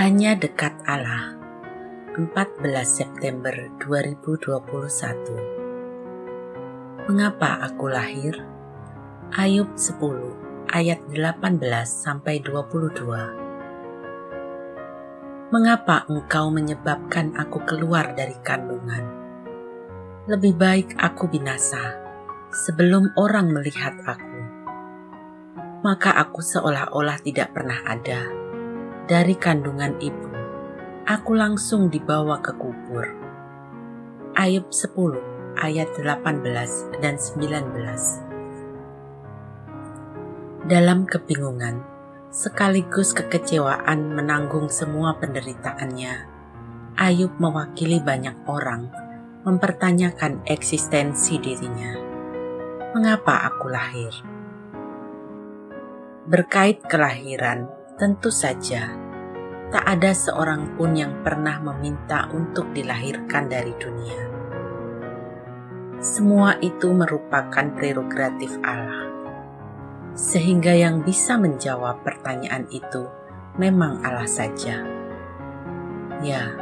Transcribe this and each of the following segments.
Hanya dekat Allah 14 September 2021 Mengapa aku lahir? Ayub 10 ayat 18 sampai 22 Mengapa engkau menyebabkan aku keluar dari kandungan? Lebih baik aku binasa sebelum orang melihat aku. Maka aku seolah-olah tidak pernah ada dari kandungan ibu, aku langsung dibawa ke kubur. Ayub 10 ayat 18 dan 19 Dalam kebingungan, sekaligus kekecewaan menanggung semua penderitaannya, Ayub mewakili banyak orang mempertanyakan eksistensi dirinya. Mengapa aku lahir? Berkait kelahiran, Tentu saja, tak ada seorang pun yang pernah meminta untuk dilahirkan dari dunia. Semua itu merupakan prerogatif Allah, sehingga yang bisa menjawab pertanyaan itu memang Allah saja. Ya,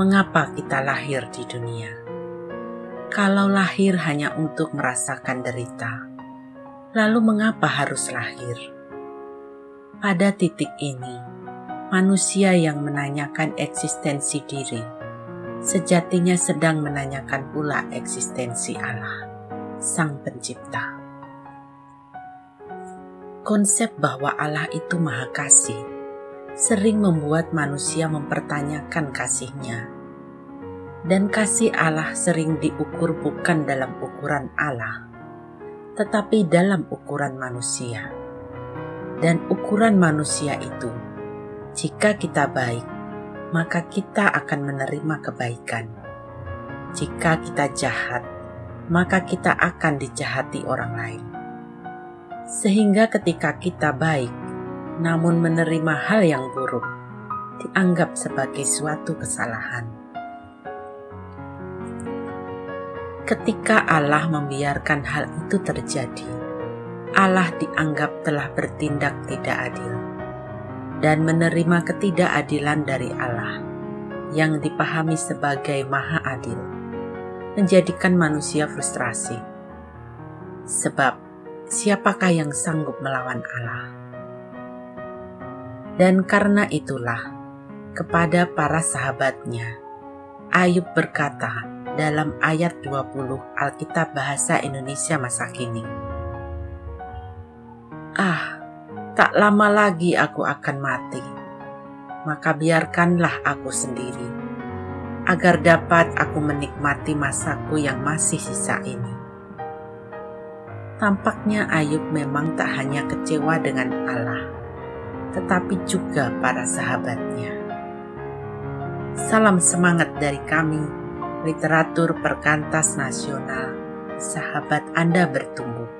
mengapa kita lahir di dunia? Kalau lahir hanya untuk merasakan derita, lalu mengapa harus lahir? Pada titik ini, manusia yang menanyakan eksistensi diri. Sejatinya sedang menanyakan pula eksistensi Allah, Sang Pencipta. Konsep bahwa Allah itu Maha Kasih sering membuat manusia mempertanyakan kasihnya, dan kasih Allah sering diukur bukan dalam ukuran Allah, tetapi dalam ukuran manusia dan ukuran manusia itu. Jika kita baik, maka kita akan menerima kebaikan. Jika kita jahat, maka kita akan dijahati orang lain. Sehingga ketika kita baik, namun menerima hal yang buruk, dianggap sebagai suatu kesalahan. Ketika Allah membiarkan hal itu terjadi, Allah dianggap telah bertindak tidak adil dan menerima ketidakadilan dari Allah yang dipahami sebagai maha adil, menjadikan manusia frustrasi. Sebab, siapakah yang sanggup melawan Allah? Dan karena itulah, kepada para sahabatnya, Ayub berkata dalam ayat 20 Alkitab Bahasa Indonesia masa kini, Ah, tak lama lagi aku akan mati. Maka biarkanlah aku sendiri, agar dapat aku menikmati masaku yang masih sisa ini. Tampaknya Ayub memang tak hanya kecewa dengan Allah, tetapi juga para sahabatnya. Salam semangat dari kami, literatur perkantas nasional, sahabat Anda bertumbuh.